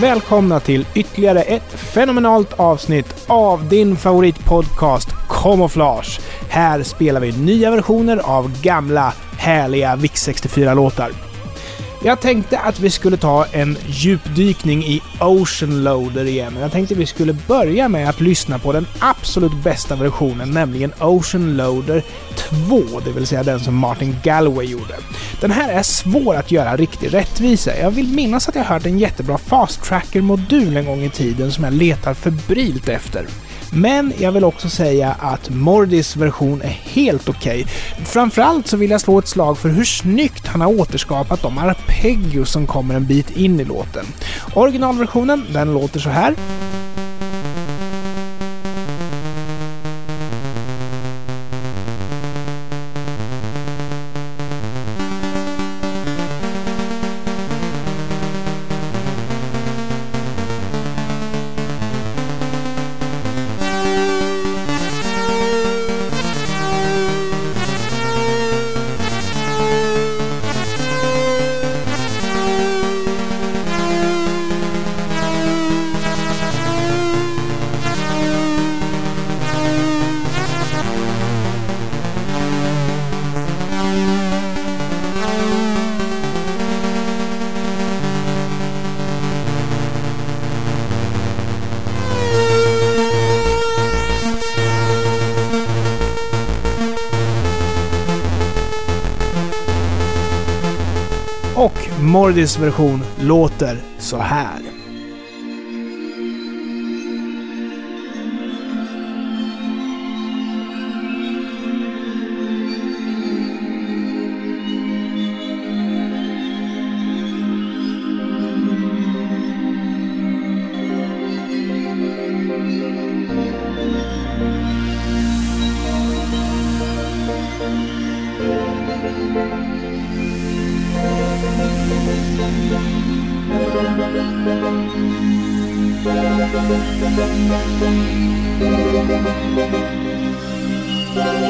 välkomna till ytterligare ett fenomenalt avsnitt av din favoritpodcast Camouflage. Här spelar vi nya versioner av gamla härliga VIX64-låtar. Jag tänkte att vi skulle ta en djupdykning i Ocean Loader igen. Jag tänkte vi skulle börja med att lyssna på den absolut bästa versionen, nämligen Ocean Loader 2, det vill säga den som Martin Galway gjorde. Den här är svår att göra riktig rättvisa. Jag vill minnas att jag hört en jättebra Fast Tracker-modul en gång i tiden som jag letar febrilt efter. Men jag vill också säga att Mordis version är helt okej. Okay. Framförallt så vill jag slå ett slag för hur snyggt han har återskapat de arpeggios som kommer en bit in i låten. Originalversionen, den låter så här. Mordis version låter så här.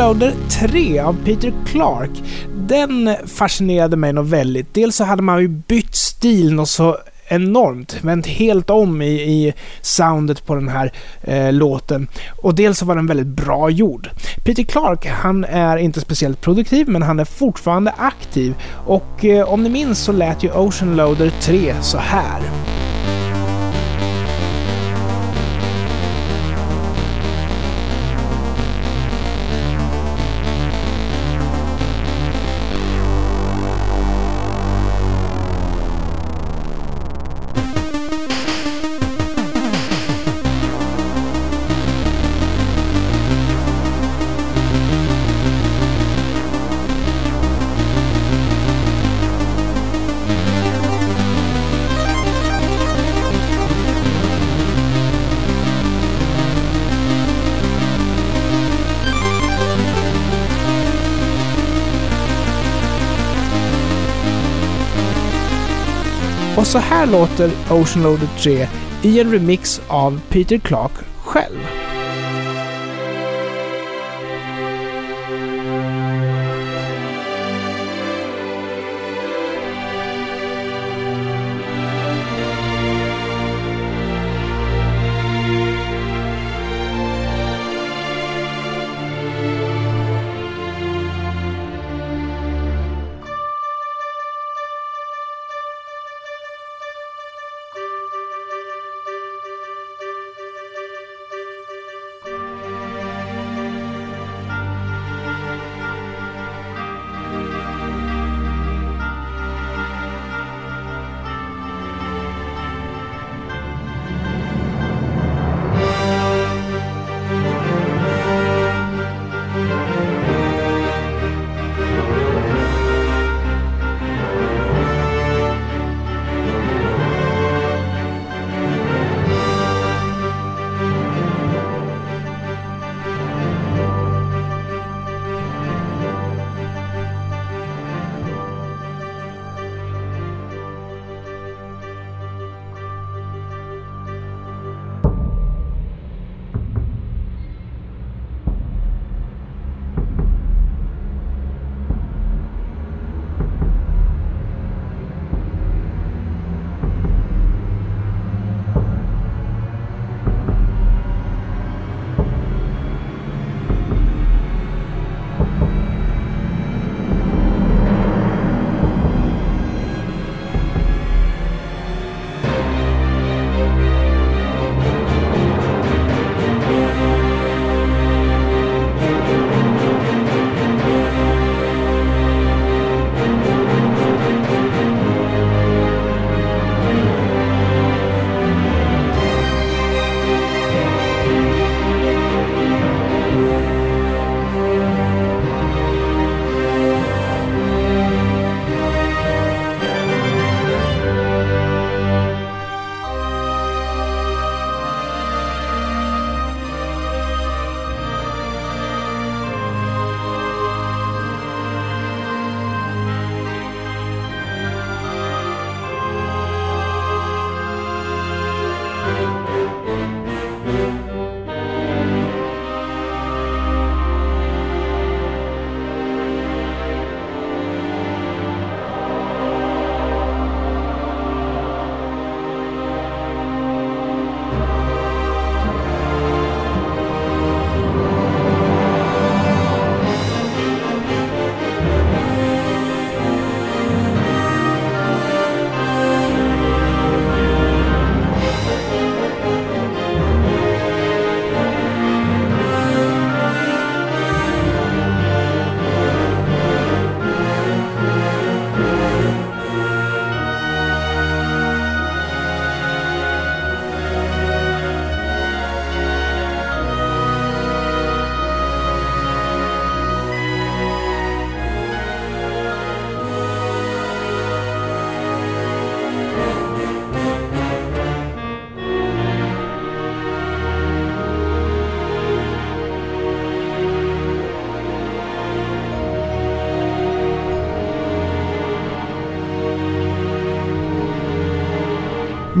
Loader 3 av Peter Clark, den fascinerade mig nog väldigt. Dels så hade man ju bytt stil något så enormt, vänt helt om i, i soundet på den här eh, låten. Och dels så var den väldigt bra gjord. Peter Clark, han är inte speciellt produktiv, men han är fortfarande aktiv. Och eh, om ni minns så lät ju Ocean Loader 3 så här. Så här låter Ocean Loader 3 i en remix av Peter Clark själv.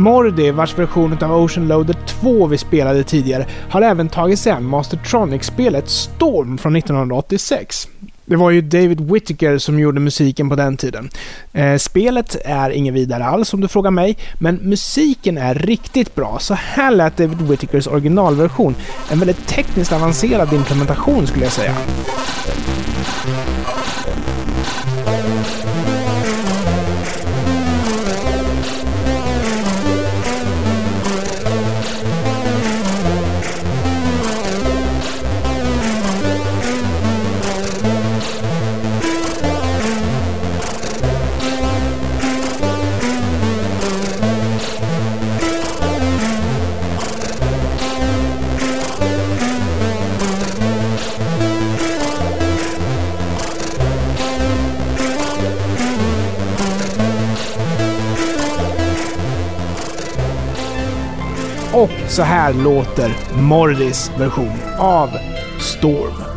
Mordi, vars version av Ocean Loader 2 vi spelade tidigare, har även tagit sig an Mastertronic-spelet Storm från 1986. Det var ju David Whittaker som gjorde musiken på den tiden. Eh, spelet är inget vidare alls om du frågar mig, men musiken är riktigt bra. Så här lät David Whittakers originalversion. En väldigt tekniskt avancerad implementation skulle jag säga. Så här låter Morris version av Storm.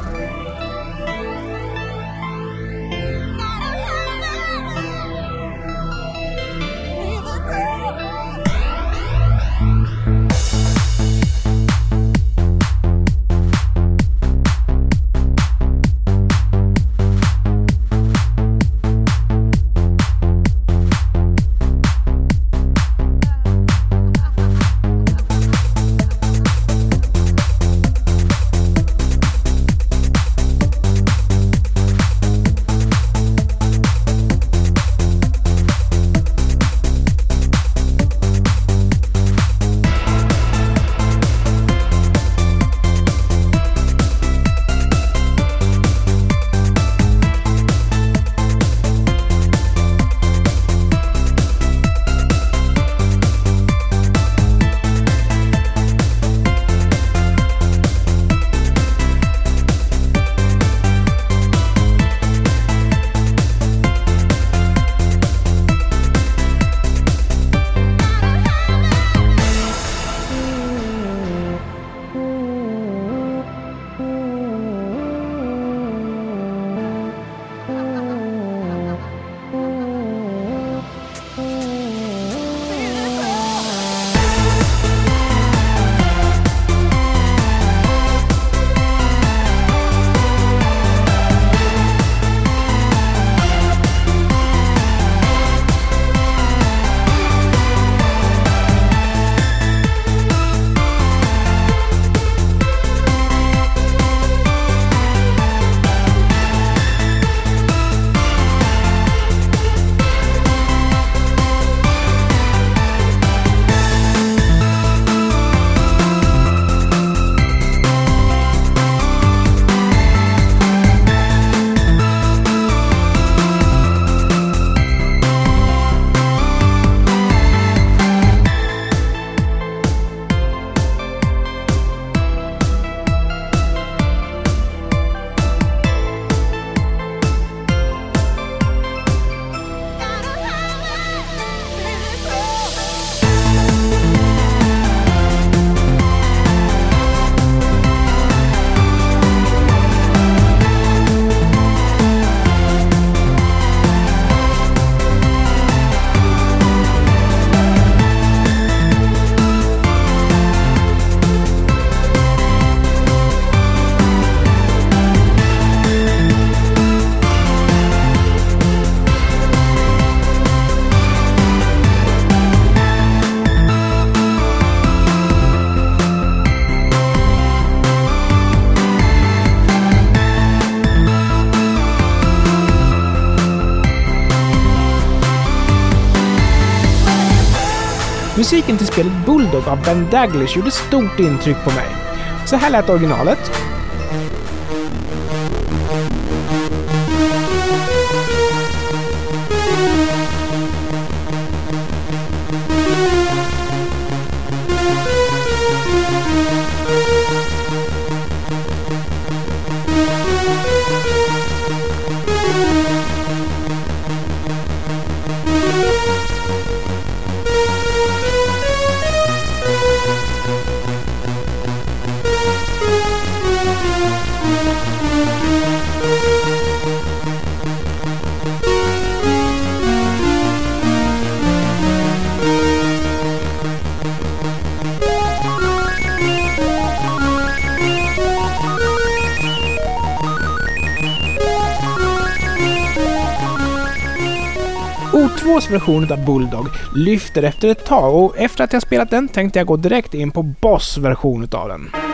Musiken till spelet Bulldog av Ben Daglish gjorde stort intryck på mig. Så här lät originalet. Version av Bulldog lyfter efter ett tag och efter att jag spelat den tänkte jag gå direkt in på Boss version av den.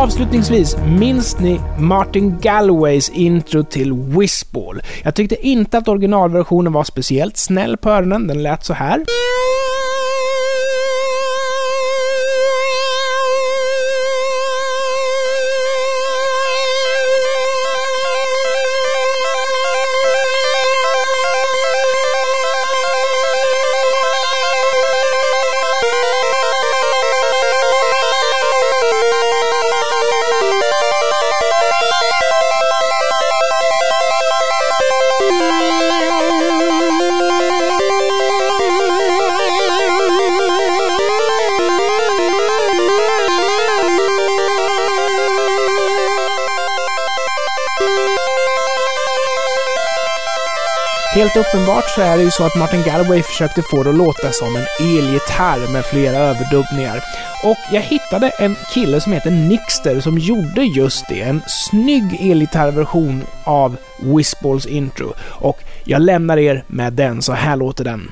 Avslutningsvis, minns ni Martin Galways intro till Whistball? Jag tyckte inte att originalversionen var speciellt snäll på öronen. Den lät så här. Helt uppenbart så är det ju så att Martin Galway försökte få det att låta som en elgitarr med flera överdubbningar. Och jag hittade en kille som heter Nixter som gjorde just det. En snygg elgitarrversion av Whistballs intro. Och jag lämnar er med den, så här låter den.